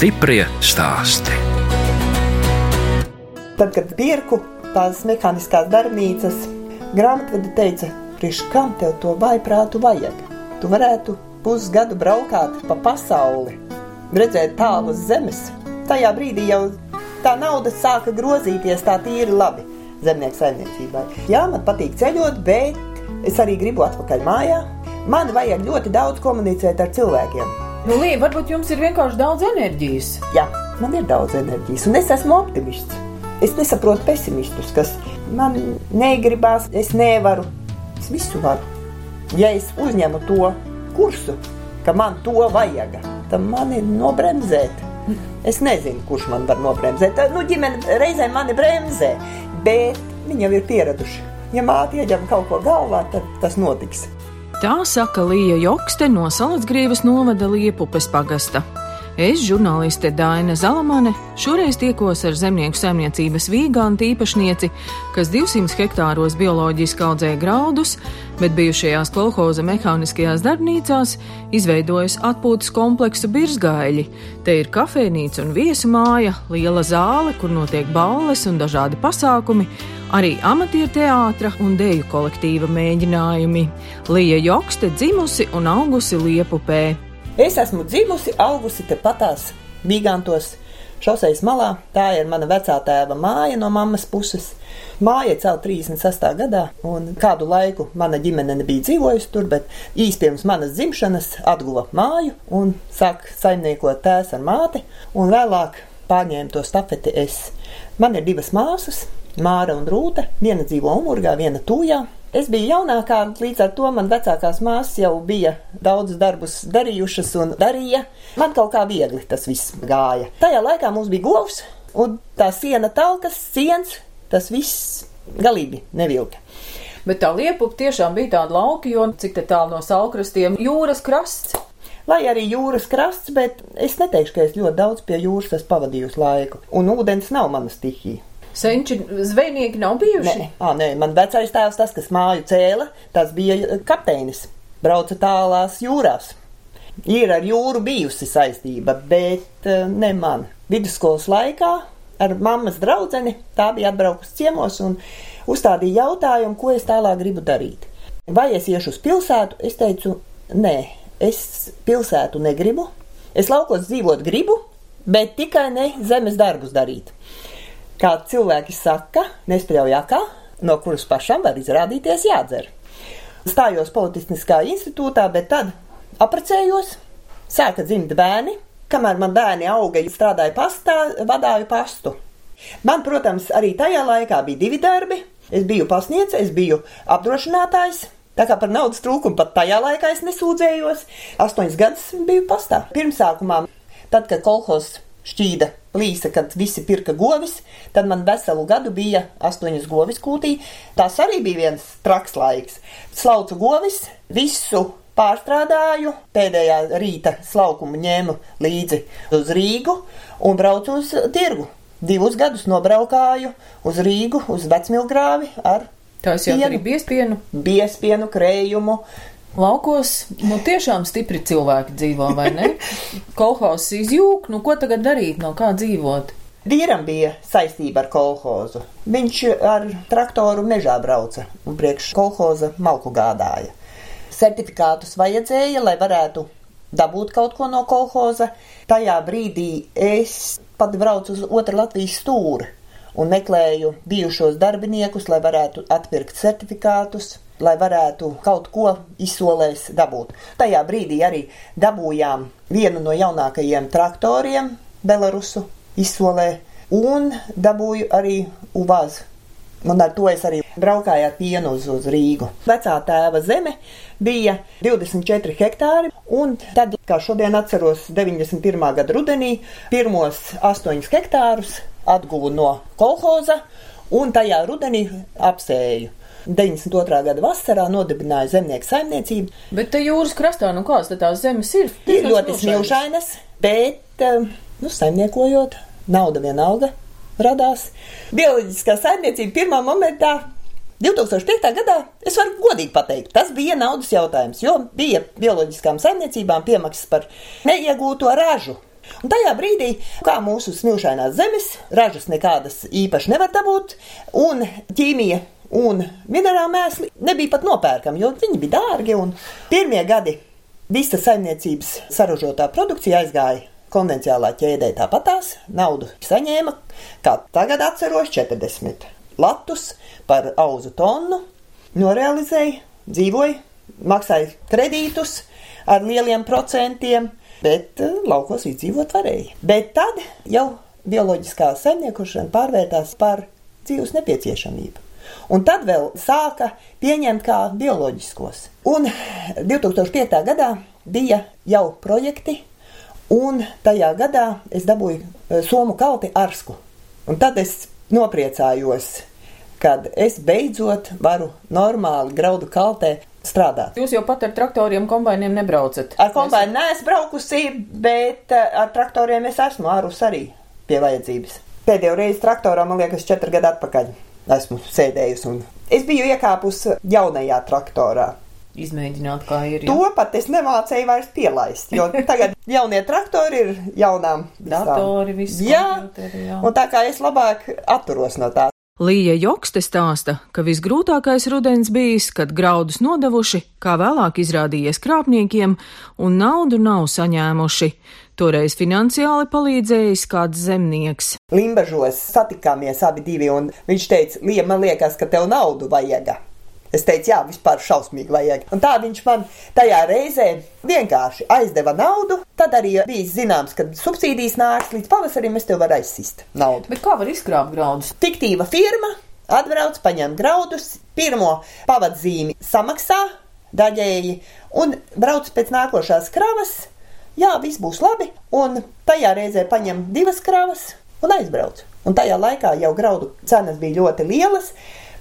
Stiprie stāsti. Tad, kad pirku tās mehāniskās darbnīcas, grāmatvedi teica, priekš kam tev to vaiprātu vajag? Tu varētu pusgadu braukāt pa pasauli, redzēt tālus zemes. Tajā brīdī jau tā nauda sāka grozīties tā tīri labi zemnieku saimniecībai. Jā, man patīk ceļot, bet es arī gribu atpakaļ mājā. Man vajag ļoti daudz komunicēt ar cilvēkiem. Nu, Līja, varbūt jums ir vienkārši daudz enerģijas. Jā, man ir daudz enerģijas, un es esmu optimists. Es nesaprotu pesimistus, kas man negribās, es nevaru. Es visu varu. Ja es uzņemu to kursu, ka man to vajag, tad man ir nobremzēt. Es nezinu, kurš man var nobremzēt. Nu, ģimene reizēm mani bremzē, bet viņi jau ir pieraduši. Ja māte ieņem kaut ko galvā, tad tas notiks. Tā saka Līja Jokste no Salacgrīvas novada Liepupes pagasta. Es, žurnāliste Daina Zalamane, šoreiz tiekos ar zemnieku saimniecības vīgānu īpašnieci, kas 200 hektāros bioloģiski audzē graudus, bet bijušajās kolhoza mehāniskajās darbnīcās izveidojas atpūtas kompleksu Birzgaļi. Te ir kafejnīca un viesu māja, liela zāle, kur notiek balles un dažādi pasākumi, arī amatieru teātra un deju kolektīva mēģinājumi. Lija Jokste dzimusi un augusi Liepupē. Es esmu dzimusi, augusi tepatās Gigantos šoseis malā. Tā ir mana vecā tēva māja no mammas puses. Māja celta 36. gadā, un kādu laiku mana ģimene nebija dzīvojusi tur, bet īsi pirms manas dzimšanas atguva māju un sāk saimniekot tēvs ar māti, un vēlāk pārņēma to stafeti es. Man ir divas māsas, Māra un Rūta. Viena dzīvo Umurgā, viena Tūjā. Es biju jaunākā, līdz ar to man vecākās māsas jau bija daudz darbus darījušas un darīja. Man kaut kā viegli tas viss gāja. Tajā laikā mums bija govs, un tā siena talkas, ciens, tas viss galīgi nevilka. Bet tā liepupa tiešām bija tāda lauka, jo cik tālu no salkrastiem jūras krasts. Lai arī jūras krasts, bet es neteikšu, ka es ļoti daudz pie jūras esmu pavadījusi laiku, un ūdens nav mana stihija. Senči zvejnieki nav bijuši? Nē, à, nē, man vecais tēvs, tas, kas māju cēla, tas bija kapteinis. Brauca tālās jūrās. Ir ar jūru bijusi saistība, bet ne man. Vidusskolas laikā ar mammas draudzeni tā bija atbraukusi ciemos un uzstādīja jautājumu, ko es tālāk gribu darīt. Vai es iešu uz pilsētu? Es teicu, nē, es pilsētu negribu. Es laukos dzīvot gribu, bet tikai ne zemes darbus darīt kā cilvēki saka, nespļaujakā, no kuras pašam var izrādīties jādzer. Stājos Politiskā institūtā, bet tad aprecējos, sāka dzimt bērni. Kamēr man bērni auga, strādāja pastā, vadīju pastu. Man, protams, arī tajā laikā bija divi darbi. Es biju pasniedzējis, es biju apdrošinātājs. Tā kā par naudas trūkumu pat tajā laikā es nesūdzējos. Astoņas gadus biju pastā. Pirmsākumā, tad, kad kolhos šķīda plīsa, kad visi pirka govis, tad man veselu gadu bija astoņas govis kūtī. Tas arī bija viens traks laiks. Slaucu govis, visu pārstrādāju, pēdējā rīta slaukumu ņēmu līdzi uz Rīgu un braucu uz tirgu. Divus gadus nobraukāju uz Rīgu, uz Vecmilgrāvi ar Tās jau arī biespienu. Biespienu, krējumu, Laukos nu, tiešām stipri cilvēki dzīvo, vai ne? Kolhozs izjūg, nu ko tagad darīt, no kā dzīvot? Vīram bija saistība ar kolhozu. Viņš ar traktoru mežā brauca un priekš kolhoza malku gādāja. Certifikātus vajadzēja, lai varētu dabūt kaut ko no kolhoza. Tajā brīdī es pat braucu uz otru Latvijas stūri un meklēju bijušos darbiniekus, lai varētu atpirkt certifikātus lai varētu kaut ko izsolēs dabūt. Tajā brīdī arī dabūjām vienu no jaunākajiem traktoriem Belarusu izsolē un dabūju arī uvāzu. Un ar to es arī braukāju ar pienu uz, uz Rīgu. Vecā tēva zeme bija 24 hektāri, un tad, kā šodien atceros, 91. gada rudenī pirmos 8 hektārus atguvu no kolhoza, un tajā rudenī apsēju. 92. gada vasarā nodibināja zemnieku saimniecību. Bet te jūras krastā, nu kāds tās zemes ir? Ir ļoti smilšainas, bet, eh, nu, saimniekojot, nauda vienalga radās. Bioloģiskā saimniecība pirmā momentā 2005. gadā es varu godīgi pateikt, tas bija naudas jautājums, jo bija bioloģiskām saimniecībām piemaksas par neiegūto ražu. Un tajā brīdī, kā mūsu smilšainās zemes, ražas nekādas īpaši nevar dabūt, un ķīmija un minerāli mēsli nebija pat nopērkami, jo viņi bija dārgi. Pirmie gadi visa saimniecības saražotā produkcija aizgāja konvencionālā ķēdē tāpatās. Naudu saņēma, kā tagad atceros, 40 latus par auzu tonu, norealizēja, dzīvoja, maksāja kredītus ar lieliem procentiem, bet eh, laukos izdzīvot varēja. Bet tad jau bioloģiskā saimniekošana pārvērtās par dzīves nepieciešamību. Un tad vēl sāka pieņemt kā bioloģiskos. Un 2005. gadā bija jau projekti, un tajā gadā es dabūju eh, somu kalti arsku. Un tad es nopriecājos, kad es beidzot varu normāli graudu kaltē strādāt. Jūs jau pat ar traktoriem, kombainiem nebraucat? Ar kombainu neesmu braukusi, bet eh, ar traktoriem es esmu ārus arī pie vajadzības. Pēdējo reizi traktorā, man liekas, četri gadi atpakaļ esmu sēdējusi un es biju iekāpusi jaunajā traktorā. Izmēģināt, kā ir. Jā. To pat es nemācēju vairs pielaist, jo tagad jaunie traktori ir jaunām datori, visi. Jā, jā, un tā kā es labāk atturos no tā. Līja Jokste stāsta, ka visgrūtākais rudens bijis, kad graudus nodevuši, kā vēlāk izrādījies krāpniekiem, un naudu nav saņēmuši. Toreiz finansiāli palīdzējis kāds zemnieks. Limbažos satikāmies abi divi, un viņš teica, Līja, man liekas, ka tev naudu vajag. Es teicu, jā, vispār šausmīgi vajag. Un tā viņš man tajā reizē vienkārši aizdeva naudu. Tad arī bija zināms, ka subsīdijas nāks līdz pavasarim, es tev varu aizsist naudu. Bet kā var izkrāpt graudus? Fiktīva firma atbrauc, paņem graudus, pirmo pavadzīmi samaksā daļēji un brauc pēc nākošās kravas. Jā, viss būs labi, un tajā reizē paņem divas kravas un aizbrauc. Un tajā laikā jau graudu cenas bija ļoti lielas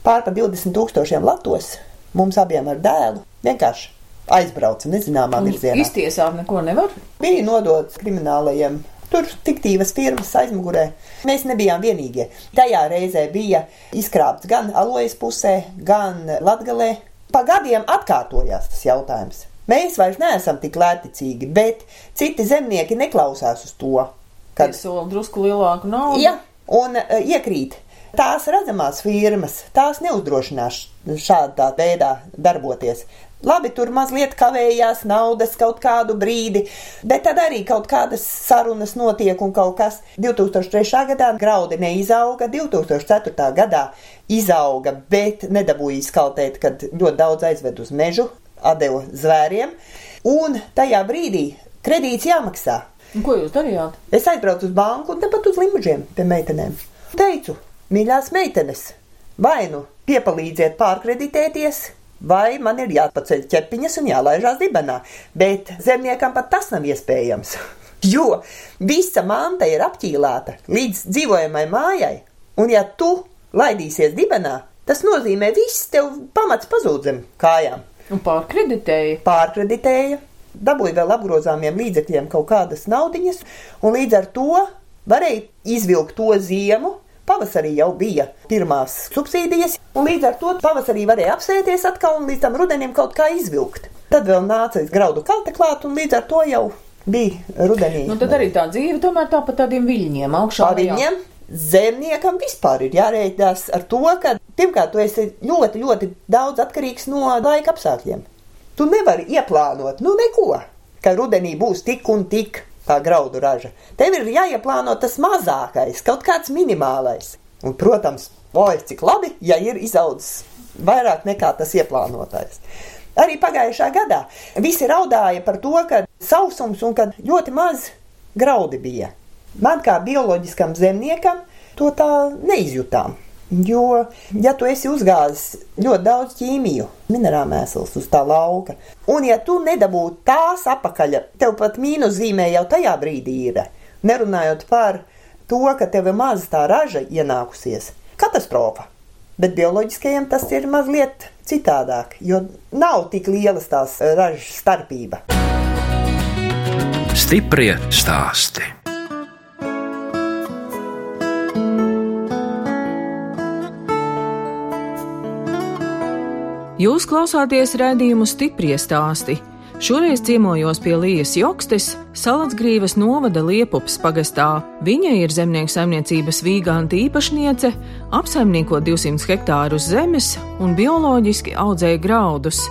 pār pa 20 tūkstošiem latos mums abiem ar dēlu vienkārši aizbrauca nezināmā virzienā. Iztiesāt neko nevar? Bija nodots kriminālajiem. Tur fiktīvas firmas aizmugurē. Mēs nebijām vienīgie. Tajā reizē bija izkrāpts gan alojas pusē, gan latgalē. Pa gadiem atkārtojās tas jautājums. Mēs vairs neesam tik lēticīgi, bet citi zemnieki neklausās uz to. Kad sola drusku lielāku naudu. Ja, un uh, iekrīt Tās redzamās firmas, tās neuzdrošinās šādā veidā darboties. Labi, tur mazliet kavējās naudas kaut kādu brīdi, bet tad arī kaut kādas sarunas notiek un kaut kas. 2003. gadā graudi neizauga, 2004. gadā izauga, bet nedabūja izkaltēt, kad ļoti daudz aizved uz mežu, atdeva zvēriem, un tajā brīdī kredīts jāmaksā. Un ko jūs darījāt? Es aizbraucu uz banku un tepat uz limužiem pie meitenēm. Teicu, Mīļās meitenes, vai nu piepalīdziet pārkreditēties, vai man ir jāpaceļ ķepiņas un jālaižās dibenā, bet zemniekam pat tas nav iespējams. Jo visa manta ir apķīlāta līdz dzīvojamai mājai, un ja tu laidīsies dibenā, tas nozīmē, viss tev pamats pazūd zem kājām. Un pārkreditēja? Pārkreditēja, dabūja vēl apgrozāmiem līdzekļiem kaut kādas naudiņas, un līdz ar to varēja izvilkt to ziemu, Pavasarī jau bija pirmās subsīdijas, un līdz ar to pavasarī varēja apsēties atkal un līdz tam rudenim kaut kā izvilkt. Tad vēl nāca graudu kalte klāt, un līdz ar to jau bija rudenī. Nu, tad arī tā dzīve tomēr tā pa tādiem viļņiem augšā. Pa viļņiem. Zemniekam vispār ir jārēķinās ar to, ka pirmkārt, tu esi ļoti, ļoti daudz atkarīgs no laika apstākļiem. Tu nevari ieplānot, nu neko, ka rudenī būs tik un tik tā graudu raža. Tev ir jāieplāno tas mazākais, kaut kāds minimālais. Un, protams, oi, cik labi, ja ir izaudzis vairāk nekā tas ieplānotais. Arī pagājušā gadā visi raudāja par to, ka sausums un ka ļoti maz graudi bija. Man kā bioloģiskam zemniekam to tā neizjutām. Jo, ja tu esi uzgāzis ļoti daudz ķīmiju, minerālmēsls uz tā lauka, un ja tu nedabūtu tās apakaļ, tev pat mīnuszīmē jau tajā brīdī ir. Nerunājot par to, ka tev ir maz tā raža ienākusies, katastrofa. Bet bioloģiskajiem tas ir mazliet citādāk, jo nav tik lielas tās ražas starpība. Stiprie stāsti. Jūs klausāties redzējumu stipri stāstī. Šoreiz ciemojos pie Lījas Jokstes, Salacgrīvas novada Liepupas pagastā. Viņa ir zemnieku saimniecības vīganta īpašniece, apsaimnieko 200 hektārus zemes un bioloģiski audzēja graudus.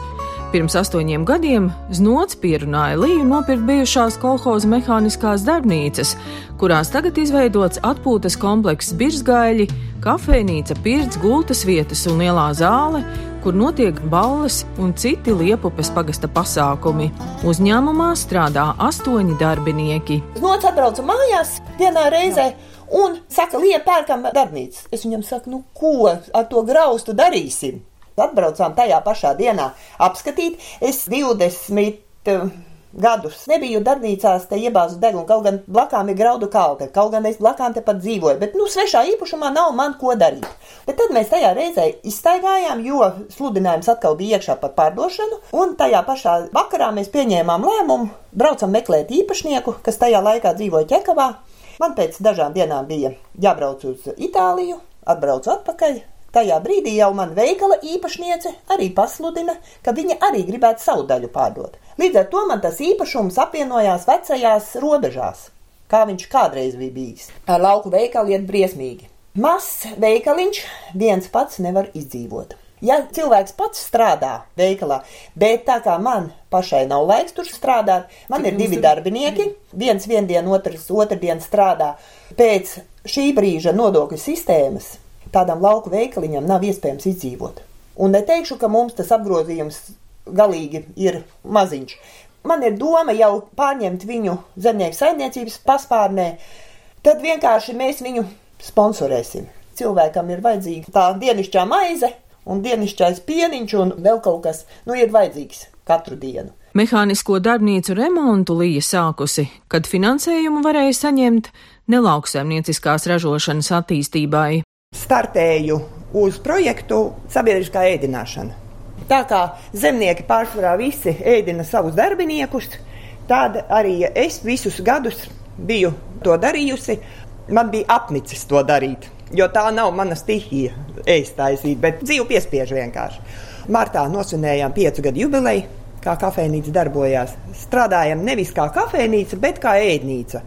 Pirms astoņiem gadiem Znots pierunāja Līju nopirkt bijušās kolhoza mehāniskās darbnīcas, kurās tagad izveidots atpūtas komplekss Birzgaļi, kafejnīca, pirts, gultas vietas un lielā zāle, kur notiek balles un citi liepupes pagasta pasākumi. Uzņēmumā strādā astoņi darbinieki. Znots atbrauca mājās vienā reizē. Un saka, liepa, pērkam darbnīcu. Es viņam saku, nu, ko ar to graustu darīsim? Atbraucām tajā pašā dienā apskatīt. Es 20 uh, gadus nebiju darbnīcās, te iebāzu degunu, kaut gan blakām ir graudu kalde, kaut gan es blakām te pat dzīvoju, bet, nu, svešā īpašumā nav man ko darīt. Bet tad mēs tajā reizē izstaigājām, jo sludinājums atkal bija iekšā par pārdošanu, un tajā pašā vakarā mēs pieņēmām lēmumu, braucam meklēt īpašnieku, kas tajā laikā dzīvoja Ķekavā. Man pēc dažām dienām bija jābrauc uz Itāliju, atbraucu atpakaļ, Tajā brīdī jau man veikala īpašniece arī pasludina, ka viņa arī gribētu savu daļu pārdot. Līdz ar to man tas īpašums apvienojās vecajās robežās, kā viņš kādreiz bija bijis. Ar lauku veikalu iet briesmīgi. Mazs veikaliņš viens pats nevar izdzīvot. Ja cilvēks pats strādā veikalā, bet tā kā man pašai nav laiks tur strādāt, man ir divi darbinieki, viens viendien, otrs otrdien strādā. Pēc šī brīža nodokļu sistēmas tādam lauku veikaliņam nav iespējams izdzīvot. Un neteikšu, ka mums tas apgrozījums galīgi ir maziņš. Man ir doma jau pārņemt viņu zemnieku saimniecības paspārnē, tad vienkārši mēs viņu sponsorēsim. Cilvēkam ir vajadzīga tā dienišķā maize un dienišķais pieniņš un vēl kaut kas, nu, ir vajadzīgs katru dienu. Mehānisko darbnīcu remontu Līja sākusi, kad finansējumu varēja saņemt nelauksaimnieciskās ražošanas attīstībai startēju uz projektu sabiedriskā ēdināšana. Tā kā zemnieki pārsvarā visi ēdina savus darbiniekus, tad arī es visus gadus biju to darījusi. Man bija apnicis to darīt, jo tā nav mana stihija, ēst taisīt, bet dzīve piespiež vienkārši. Martā nosvinējām piecu gadu jubileju kā kafejnīca darbojās. Strādājam nevis kā kafejnīca, bet kā ēdnīca.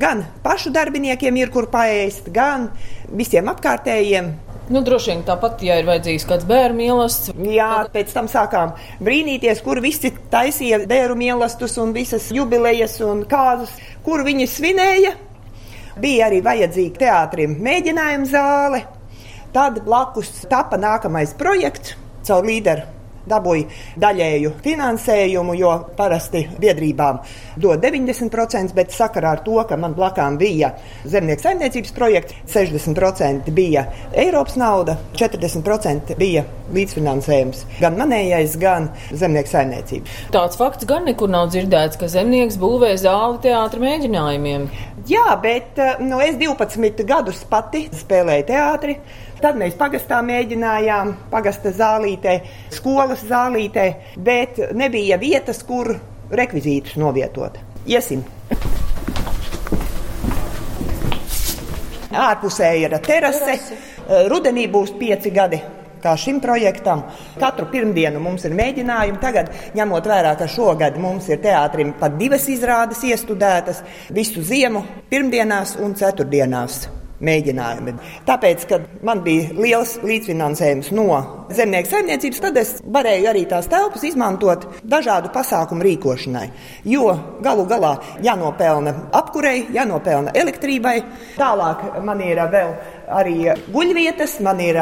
Gan pašu darbiniekiem ir kur paēst, gan visiem apkārtējiem. Nu, droši vien tāpat, ja ir vajadzīgs kāds bērnu mīlestības. Jā, pēc tam sākām brīnīties, kur visi taisīja bērnu mīlestus un visas jubilejas un kāzus, kur viņi svinēja. Bija arī vajadzīga teātrim mēģinājuma zāle. Tad blakus tapa nākamais projekts caur līderu dabūja daļēju finansējumu, jo parasti biedrībām dod 90%, bet sakarā ar to, ka man blakām bija zemnieku saimniecības projekts, 60% bija Eiropas nauda, 40% bija līdzfinansējums. Gan manējais, gan zemnieku saimniecība. Tāds fakts gan nekur nav dzirdēts, ka zemnieks būvē zāli teātra mēģinājumiem. Jā, bet nu, es 12 gadus pati spēlēju teātri. Tad mēs pagastā mēģinājām, pagasta zālītē, skolas zālītē, bet nebija vietas, kur rekvizītus novietot. Iesim! Ārpusē ir terase. Rudenī būs pieci gadi kā šim projektam. Katru pirmdienu mums ir mēģinājumi. Tagad, ņemot vērā, ka šogad mums ir teātrim pat divas izrādes iestudētas visu ziemu, pirmdienās un ceturtdienās mēģinājumi. Tāpēc, kad man bija liels līdzfinansējums no zemnieku saimniecības, tad es varēju arī tās telpas izmantot dažādu pasākumu rīkošanai. Jo galu galā jānopelna apkurei, jānopelna elektrībai. Tālāk man ir vēl arī guļvietas, man ir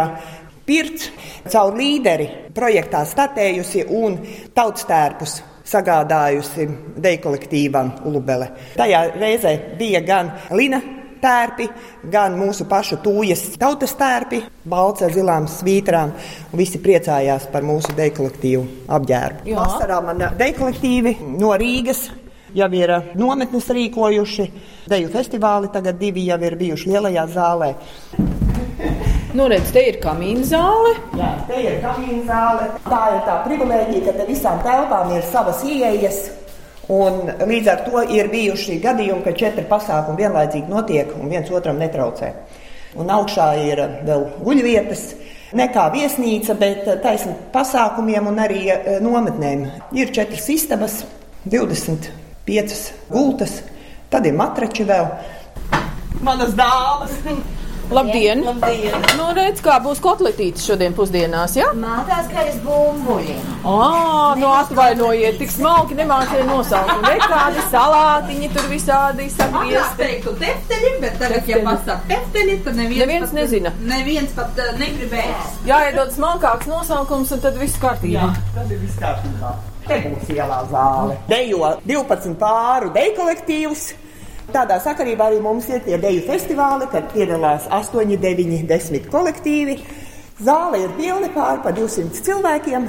pirts caur līderi projektā statējusi un tautstērpus sagādājusi deju kolektīvam Ulubele. Tajā reizē bija gan Lina tērpi, gan mūsu pašu tūjas tautas tērpi, balts ar zilām svītrām. Visi priecājās par mūsu dekolektīvu apģērbu. Vasarā man dekolektīvi no Rīgas jau ir nometnes rīkojuši. Deju festivāli tagad divi jau ir bijuši lielajā zālē. Nu, redz, te ir kamīna zāle. Jā, te ir kamīna zāle. Tā ir tā privilēģija, ka te visām telpām ir savas ieejas. Un līdz ar to ir bijuši gadījumi, ka četri pasākumi vienlaicīgi notiek un viens otram netraucē. Un augšā ir vēl guļvietas, ne kā viesnīca, bet taisnība pasākumiem un arī eh, nometnēm. Ir četras istabas, 25 gultas, tad ir matrači vēl. Manas dāmas! Labdien! Labdien! Nu, redz, kā būs kotletītes šodien pusdienās, ja? Mātās, ka es bumbuļi. Ā, nu atvainojiet, tik smalki nemācīja nosaukt. Nekādi salātiņi tur visādi Es sagriezti. teiktu tefteļi, bet tagad, ja pasaka tefteļi, tad neviens, Neviens pat, nezina. Neviens pat uh, negribēs. Jāiedod smalkāks nosaukums, un tad viss kārtībā. Tad ir viss kārtībā. Te būs ielā zāle. Dejo 12 pāru deju kolektīvus. Tādā sakarībā arī mums ir tie deju festivāli, kad piedalās 8, 9, 10 kolektīvi. Zāle ir pilna pār pa 200 cilvēkiem.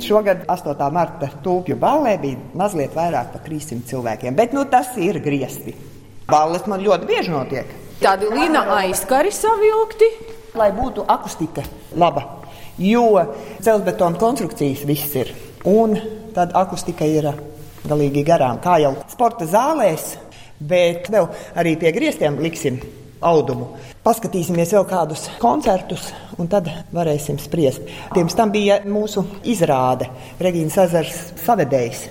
Šogad 8. marta tūpju ballē bija mazliet vairāk par 300 cilvēkiem, bet nu, tas ir griezti. Balles man ļoti bieži notiek. Tādi līna aizkari savilkti. lai būtu akustika laba. Jo celtbetona konstrukcijas viss ir. Un tad akustika ir galīgi garām, kā jau sporta zālēs, bet vēl arī pie griestiem liksim audumu. Paskatīsimies vēl kādus koncertus, un tad varēsim spriest. Pirms tam bija mūsu izrāde Regīnas ezers savedējs.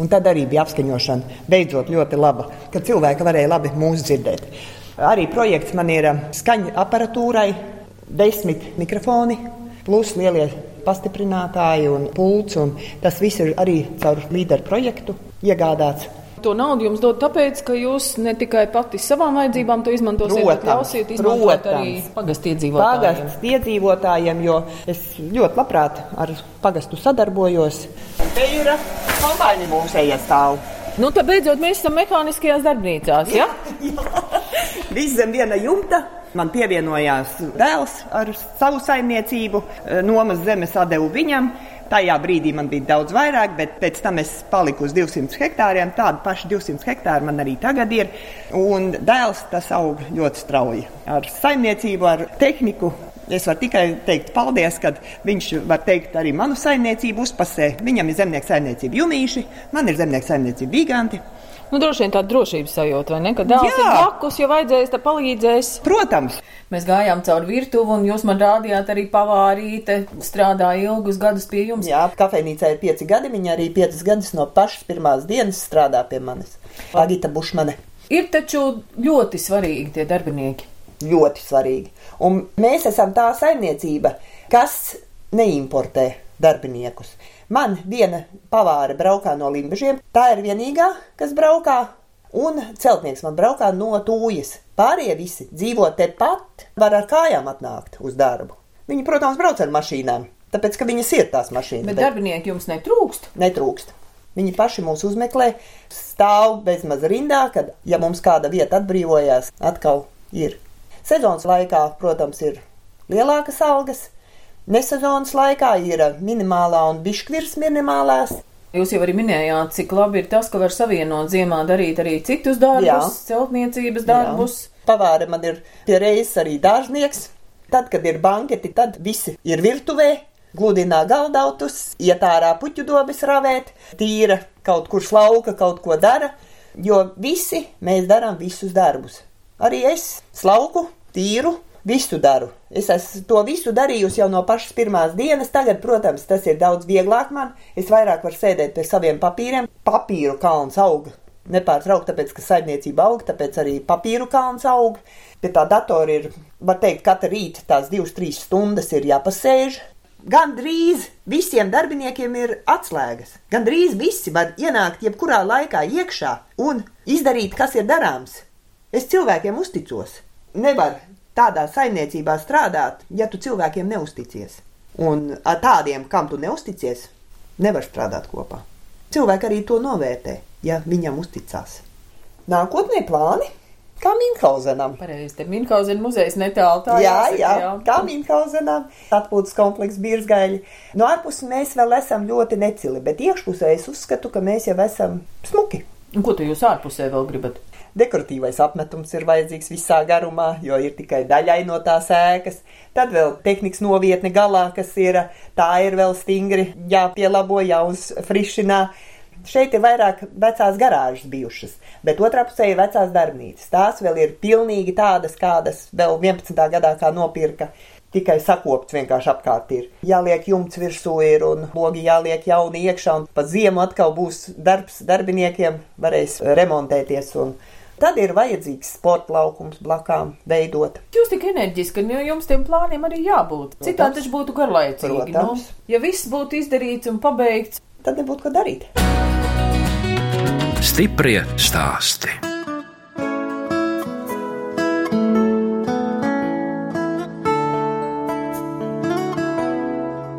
Un tad arī bija apskaņošana, beidzot ļoti laba, kad cilvēki varēja labi mūsu dzirdēt. Arī projekts man ir um, skaņa aparatūrai, desmit mikrofoni, plus lielie pastiprinātāji un pults. Un tas viss ir arī caur līderu projektu iegādāts. To naudu jums dod tāpēc, ka jūs ne tikai pati savām vajadzībām to izmantosiet, bet Protams, ļausiet izmantot arī protams. pagastu iedzīvotājiem. Pagasts iedzīvotājiem, jo es ļoti labprāt ar pagastu sadarbojos. Te ir kompaini mūsēja stāv. Nu, tad beidzot mēs esam mehāniskajās darbnīcās, ja? Viss zem viena jumta. Man pievienojās dēls ar savu saimniecību, nomas zemes devu viņam. Tajā brīdī man bija daudz vairāk, bet pēc tam es paliku uz 200 hektāriem. Tādi paši 200 hektāri man arī tagad ir. Un dēls tas aug ļoti strauji. Ar saimniecību, ar tehniku. Es varu tikai teikt paldies, ka viņš var teikt arī manu saimniecību uzpasē. Viņam ir zemnieks saimniecība Junīši, man ir zemnieks saimniecība Viganti. Nu, droši vien tāda drošības sajūta, vai ne? Ka dēls ir blakus, ja vajadzēs, tad palīdzēs. Protams, Mēs gājām cauri virtuvi, un jūs man rādījāt arī pavārīte, strādāja ilgus gadus pie jums. Jā, kafejnīcā ir pieci gadi. Viņa arī piecas gadus no pašas pirmās dienas strādā pie manis. Agita Bušmane. Ir taču ļoti svarīgi tie darbinieki. Ļoti svarīgi. Un mēs esam tā saimniecība, kas neimportē darbiniekus. Man viena pavāra braukā no Limbažiem, tā ir vienīgā, kas braukā, un celtnieks man braukā no Tūjas. Pārējie visi dzīvo tepat, var ar kājām atnākt uz darbu. Viņi, protams, brauc ar mašīnām, tāpēc, ka viņas ir tās mašīnas. Bet darbinieki jums netrūkst. netrūkst. Viņi paši mūs uzmeklē, stāv bezmaz rindā, kad, ja mums kāda vieta atbrīvojās, atkal ir. Sezonas laikā, protams, ir lielākas algas, nesezonas laikā ir minimālā un biškvirs minimālās. Jūs jau arī minējāt, cik labi ir tas, ka var savienot ziemā darīt arī citus darbus, Jā. celtniecības darbus. Pavāra man ir pie reizes arī dārznieks. Tad, kad ir banketi, tad visi ir virtuvē. Gludinā galdautus, iet ārā puķu dobes ravēt, tīra kaut kur slauka, kaut ko dara, jo visi mēs darām visus darbus. Arī es slauku, tīru, visu daru. Es esmu to visu darījusi jau no pašas pirmās dienas. Tagad, protams, tas ir daudz vieglāk man. Es vairāk varu sēdēt pie saviem papīriem. Papīru kalns aug nepārtraukti, tāpēc, ka saimniecība aug, tāpēc arī papīru kalns aug. Pie tā datora ir, var teikt, katra rīta tās divas, trīs stundas ir jāpasēž. Gan drīz visiem darbiniekiem ir atslēgas. Gan drīz visi var ienākt jebkurā laikā iekšā un izdarīt, kas ir darāms. Es cilvēkiem uzticos. Nevar tādā saimniecībā strādāt, ja tu cilvēkiem neusticies. Un ar tādiem, kam tu neusticies, nevar strādāt kopā. Cilvēki arī to novērtē, ja viņam uzticās. Nākotnē plāni kā Minhausenam. Pareizi, te Minhauzena muzejs netālu tā. Jā, jāsaka, jā, kā Minhausenam, atpūtas komplekss Birzgaļi. No ārpuses mēs vēl esam ļoti necili, bet iekšpusē es uzskatu, ka mēs jau esam smuki. Un ko tu jūs ārpusē vēl gribat? Dekoratīvais apmetums ir vajadzīgs visā garumā, jo ir tikai daļai no tās ēkas. Tad vēl tehnikas novietne galā, kas ir, tā ir vēl stingri jāpielabo, jāuzfrišinā. Šeit ir vairāk vecās garāžas bijušas, bet otrā pusē ir vecās darbnīcas. Tās vēl ir pilnīgi tādas, kādas vēl 11. gadā kā nopirka. tikai sakopts vienkārši apkārt ir. Jāliek jumts virsū ir un logi jāliek jauni iekšā, un pa ziemu atkal būs darbs darbiniekiem, varēs remontēties. Un Tad ir vajadzīgs sporta laukums blakām veidot. Jūs tik enerģiski, jo jums tiem plāniem arī jābūt. Citādi taču būtu garlaicīgi. Nu, Protams. ja viss būtu izdarīts un pabeigts, Tad nebūtu ko darīt. Stiprie stāsti.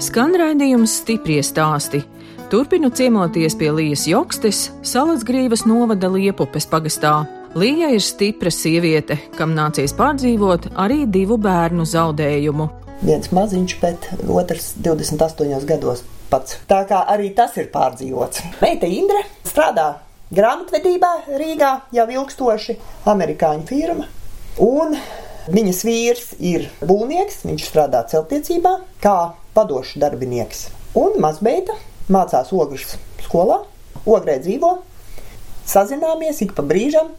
Skan raidījums stiprie stāsti. Turpinu ciemoties pie Lījas Jokstes, Salasgrīvas novada Liepupes pagastā. Līja ir stipra sieviete, kam nācies pārdzīvot arī divu bērnu zaudējumu. Viens maziņš, bet otrs 28 gados pats. Tā kā arī tas ir pārdzīvots. Meita Indra strādā grāmatvedībā Rīgā jau ilgstoši, amerikāņu firma. Un viņas vīrs ir būvnieks, viņš strādā celtniecībā kā vadošs darbinieks. Un mazmeita mācās ogles skolā, ogrē dzīvo. Sazināmies ik pa brīžam,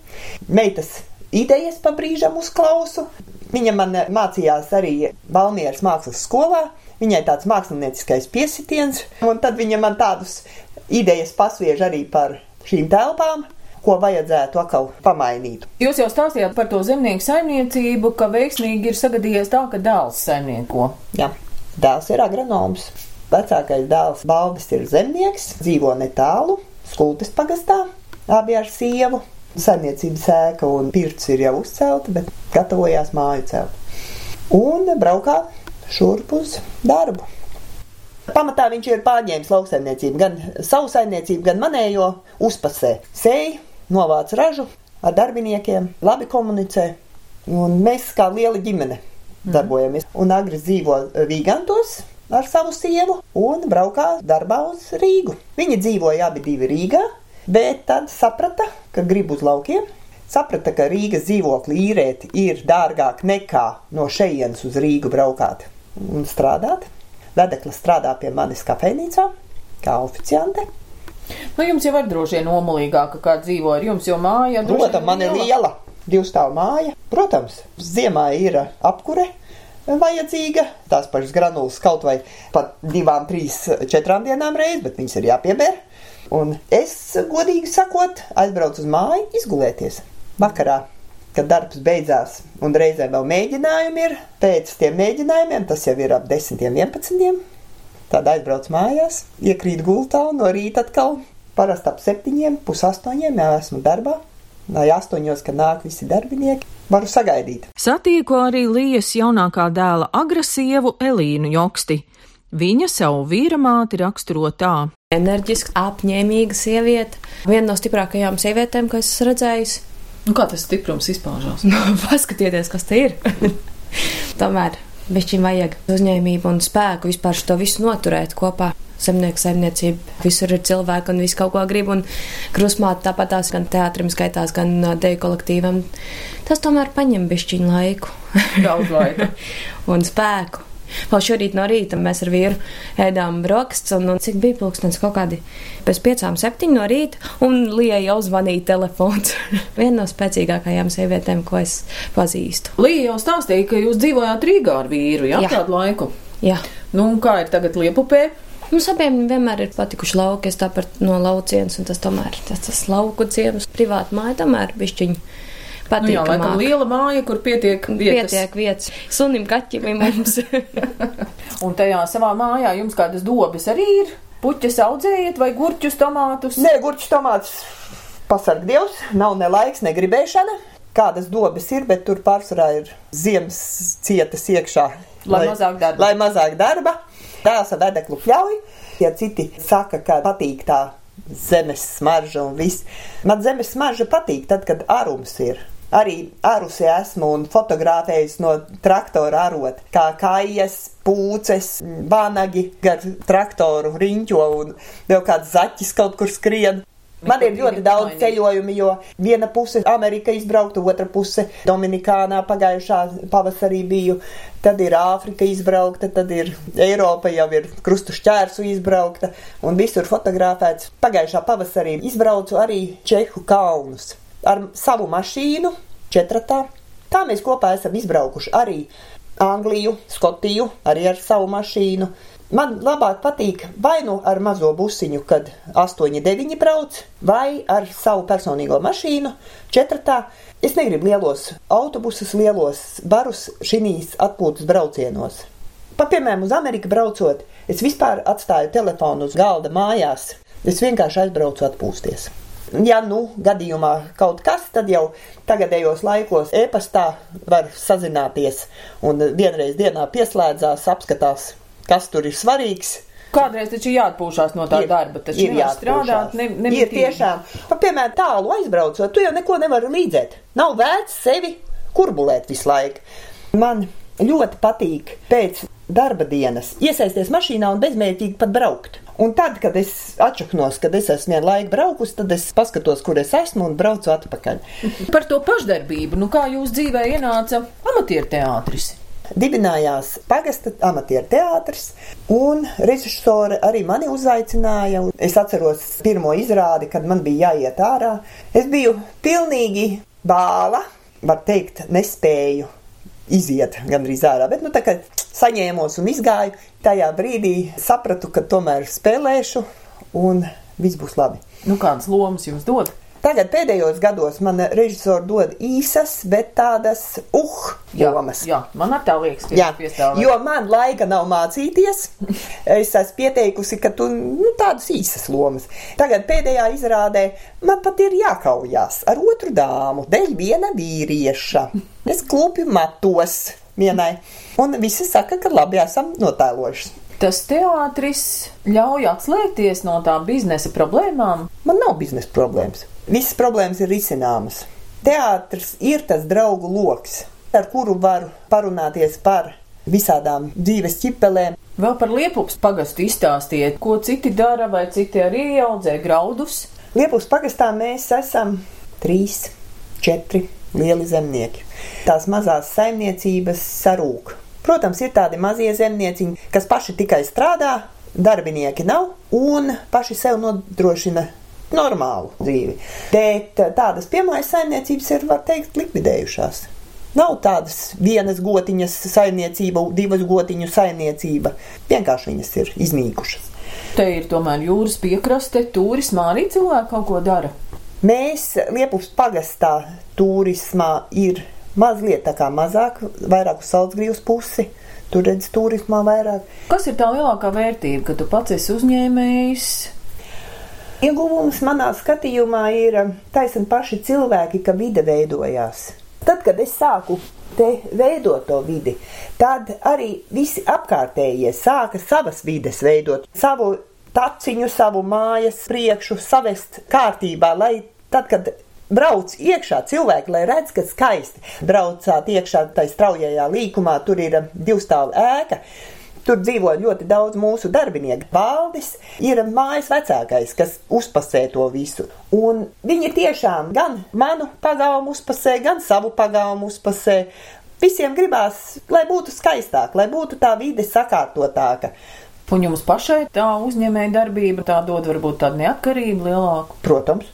meitas idejas pa brīžam uzklausu. Viņa man mācījās arī Balmieras mākslas skolā. Viņai tāds mākslinieckais piesitiens, un tad viņa man tādus idejas pasviež arī par šīm telpām, ko vajadzētu atkal pamainīt. Jūs jau stāstījāt par to zemnieku saimniecību, ka veiksmīgi ir sagadījies tā, ka dēls saimnieko. Jā, dēls ir agronoms. Vecākais dēls Baldis ir zemnieks, dzīvo netālu, skultes pagastā, abi ar sievu. Saimniecības ēka un pirts ir jau uzcelta, bet gatavojās māju celt. Un braukā šurp uz darbu. Pamatā viņš ir pārņēmis lauksaimniecību, gan savu saimniecību, gan manējo uzpasē. Sēž, novāc ražu ar darbiniekiem, labi komunicē. Un mēs kā liela ģimene darbojamies. Un agri dzīvo Vīgantos ar savu sievu un braukā darbā uz Rīgu. Viņi dzīvoja abi divi Rīgā, bet tad saprata, ka grib uz laukiem. Saprata, ka Rīgas dzīvokli īrēt ir dārgāk nekā no šejienes uz Rīgu braukāt un strādāt. Vedekla strādā pie manis kafejnīcā, kā oficiante. Nu, jums jau ir droši vien nomulīgāka, kā dzīvo ar jums, jo māja droši Protams, man ir liela divstāvu māja. Protams, ziemā ir apkure vajadzīga, tās pašas granulas kaut vai pat divām, trīs, četrām dienām reizes, bet viņas ir jāpiebēr. Un es, godīgi sakot, aizbraucu uz māju izgulēties vakarā. Kad darbs beidzās, un reizē vēl mēģinājumi ir, pēc tiem mēģinājumiem, tas jau ir ap 10, 11. Tad aizbrauc mājās, iekrīt gultā un no rīta atkal parasti ap 7, pusaustoņiem jau esmu darbā. Lai astoņos, kad nāk visi darbinieki, varu sagaidīt. Satieku arī Lījas jaunākā dēla agresīvu Elīnu Joksti. Viņa savu vīra māti raksturo tā. Enerģiska, apņēmīga sieviete. Viena no stiprākajām sievietēm, ko esmu redzējusi. Nu, kā tas stiprums izpaužās? Nu, paskatieties, kas te ir. Tomēr bišķiņ vajag uzņēmību un spēku vispār šo visu noturēt kopā. Zemnieku saimniecība, visur ir cilvēki un viss kaut ko grib. Un krusmāte tāpat tās gan teātrim skaitās, gan deju kolektīvam. Tas tomēr paņem bišķiņu laiku. Daudz laika. un spēku. Vēl šorīt no rīta mēs ar vīru ēdām brokastis, un, un cik bija pulkstenis kaut kādi pēc piecām, septiņiem no rīta, un Lija jau zvanīja telefons. Viena no spēcīgākajām sievietēm, ko es pazīstu. Līja jau stāstīja, ka jūs dzīvojāt Rīgā ar vīru, jā, Jā. kādu laiku. Jā. Nu, un kā ir tagad Liepupē? Mums abiem vienmēr ir patikuši lauki, es tāpat no laucienes, un tas tomēr tas, tas lauku ciems, privāta māja, tomēr bišķiņi Nu, jā, laikam liela māja, kur pietiek vietas. Pietiek vietas. Sunim, kaķim ir mums. Un tajā savā mājā jums kādas dobes arī ir? Puķes audzējat vai gurķus, tomātus? Nē, gurķis tomāts pasarg Dievs, nav ne laiks, ne gribēšana. Kādas dobes ir, bet tur pārsvarā ir ziemas cietas iekšā. Lai mazāk darba. Lai mazāk darba. Ar vedeklu pļauj. Ja citi saka, ka patīk tā zemes smarža un viss. Man zemes smarža patīk tad, kad arums ir. Arī ārusē esmu un fotografējis no traktora arot, kā kājas, pūces, vanagi gar traktoru riņķo un vēl kāds zaķis kaut kur skrien. Man ir ļoti daudz ceļojumu, jo viena puse Amerika izbraukta, otra puse Dominikānā pagājušā pavasarī biju, tad ir Āfrika izbraukta, tad ir Eiropa jau ir krustu šķērsu izbraukta un visur fotografēts. Pagājušā pavasarī izbraucu arī Čehu kalnus ar savu mašīnu, četratā. Tā mēs kopā esam izbraukuši arī Angliju, Skotiju, arī ar savu mašīnu. Man labāk patīk vai nu ar mazo busiņu, kad 8, 9 brauc, vai ar savu personīgo mašīnu, četratā. Es negribu lielos autobusus, lielos barus šīs atpūtas braucienos. Pa, piemēram, uz Ameriku braucot, es vispār atstāju telefonu uz galda mājās. Es vienkārši aizbraucu atpūsties. Ja nu gadījumā kaut kas, tad jau tagadējos laikos e-pastā var sazināties un vienreiz dienā pieslēdzās, apskatās, kas tur ir svarīgs. Kādreiz taču jāatpūšās no tā Ir- darba, taču ir nevar jāatpūšās. strādāt, ne, Ir tiešām, pa, piemēram, tālu aizbraucot, tu jau neko nevari līdzēt. Nav vērts sevi kurbulēt visu laiku. Man ļoti patīk pēc darba dienas iesaisties mašīnā un bezmērķīgi pat braukt. Un tad, kad es atšaknos, kad es esmu vienu laiku braukus, tad es paskatos, kur es esmu un braucu atpakaļ. Par to pašdarbību, nu kā jūs dzīvē ienāca amatieru teātris? Dibinājās pagasta amatieru teātris, un režisori arī mani uzaicināja. Es atceros pirmo izrādi, kad man bija jāiet ārā. Es biju pilnīgi bāla, var teikt, nespēju iziet gandrīz ārā, bet nu tā kā saņēmos un izgāju, tajā brīdī sapratu, ka tomēr spēlēšu un viss būs labi. Nu kādas lomas jūs dod? Tagad pēdējos gados man režisori dod īsas, bet tādas uh, jomas. jā, man tā liekas, ka Jā, jūs piestāvat. jo man laika nav mācīties. Es esmu pieteikusi, ka tu nu, tādas īsas lomas. Tagad pēdējā izrādē man pat ir jākaujās ar otru dāmu, dēļ viena vīrieša. Es klūpju matos vienai, un visi saka, ka labi esam notēlojuši. Tas teātris ļauj atslēgties no tām biznesa problēmām. Man nav biznesa problēmas. Visas problēmas ir risināmas. Teātris ir tas draugu lokus, ar kuru varu parunāties par visādām dzīves ķipelēm, Vēl par liepups pagastu izstāstiet, ko citi dara, vai citi arī audzē graudus. Liepus pagastā mēs esam trīs, četri lieli zemnieki. Tās mazās saimniecības sarūk. Protams, ir tādi mazie zemnieciņi, kas paši tikai strādā, darbinieki nav un paši sev nodrošina normālu dzīvi. Bet eh, tādas piemājas saimniecības ir, var teikt, likvidējušās. Nav tādas vienas gotiņas saimniecība, divas gotiņu saimniecība. Vienkārši viņas ir iznīkušas. Te ir tomēr jūras piekraste, turismā arī cilvēki kaut ko dara. Mēs Liepus pagastā turismā ir mazliet tā kā mazāk, vairāk uz Salzgrīvas pusi. Tur redz turismā vairāk. Kas ir tā lielākā vērtība, ka tu pats esi uzņēmējs? Ieguvums manā skatījumā ir taisni paši cilvēki, ka vide veidojās. Tad, kad es sāku te veidot to vidi, tad arī visi apkārtējie sāka savas vides veidot, savu taciņu, savu mājas priekšu savest kārtībā, lai tad, kad brauc iekšā cilvēki, lai redz, ka skaisti braucāt iekšā tajā straujajā līkumā, tur ir divstāvu ēka. Tur dzīvo ļoti daudz mūsu darbinieku. Valdis ir mājas vecākais, kas uzpasē to visu. Un viņi tiešām gan manu pagalmu uzpasē, gan savu pagalmu uzpasē. Visiem gribās, lai būtu skaistāk, lai būtu tā vide sakārtotāka. Un jums pašai tā uzņēmēja darbība tā dod varbūt tādu neatkarību lielāku. Protams.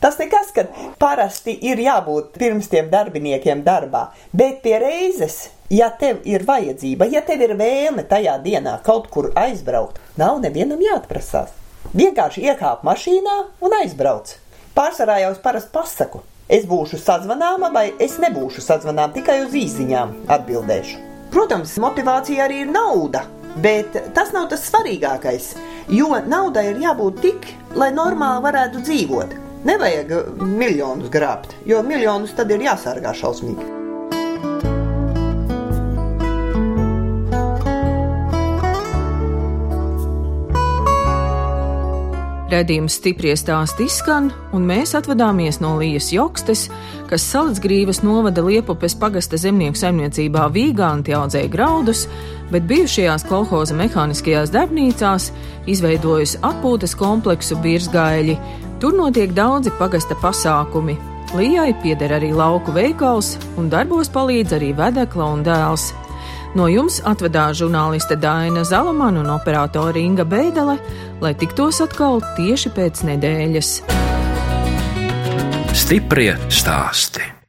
Tas nekas, ka parasti ir jābūt pirms tiem darbiniekiem darbā, bet pie reizes, ja tev ir vajadzība, ja tev ir vēlme tajā dienā kaut kur aizbraukt, nav nevienam jāatprasās. Vienkārši iekāp mašīnā un aizbrauc. Pārsvarā jau es parasti pasaku, es būšu sazvanāma vai es nebūšu sazvanāma, tikai uz īsiņām atbildēšu. Protams, motivācija arī ir nauda. Bet tas nav tas svarīgākais, jo naudai ir jābūt tik, lai normāli varētu dzīvot. Nevajag miljonus grābt, jo miljonus tad ir jāsargā šausmīgi. Redījums stipri stāsti izskan, un mēs atvadāmies no Lījas Jokstes, kas Salacgrīvas novada Liepupes pagasta zemnieku saimniecībā vīganti audzēja graudus, bet bijušajās kolhoza mehāniskajās darbnīcās izveidojusi atpūtas kompleksu Birzgaļi. Tur notiek daudzi pagasta pasākumi. Lijai pieder arī lauku veikals, un darbos palīdz arī vedekla un dēls. No jums atvedās žurnāliste Dāna Zalamana un operātore Inga Beidele, lai tiktos atkal tieši pēc nedēļas. Stiprie stāsti.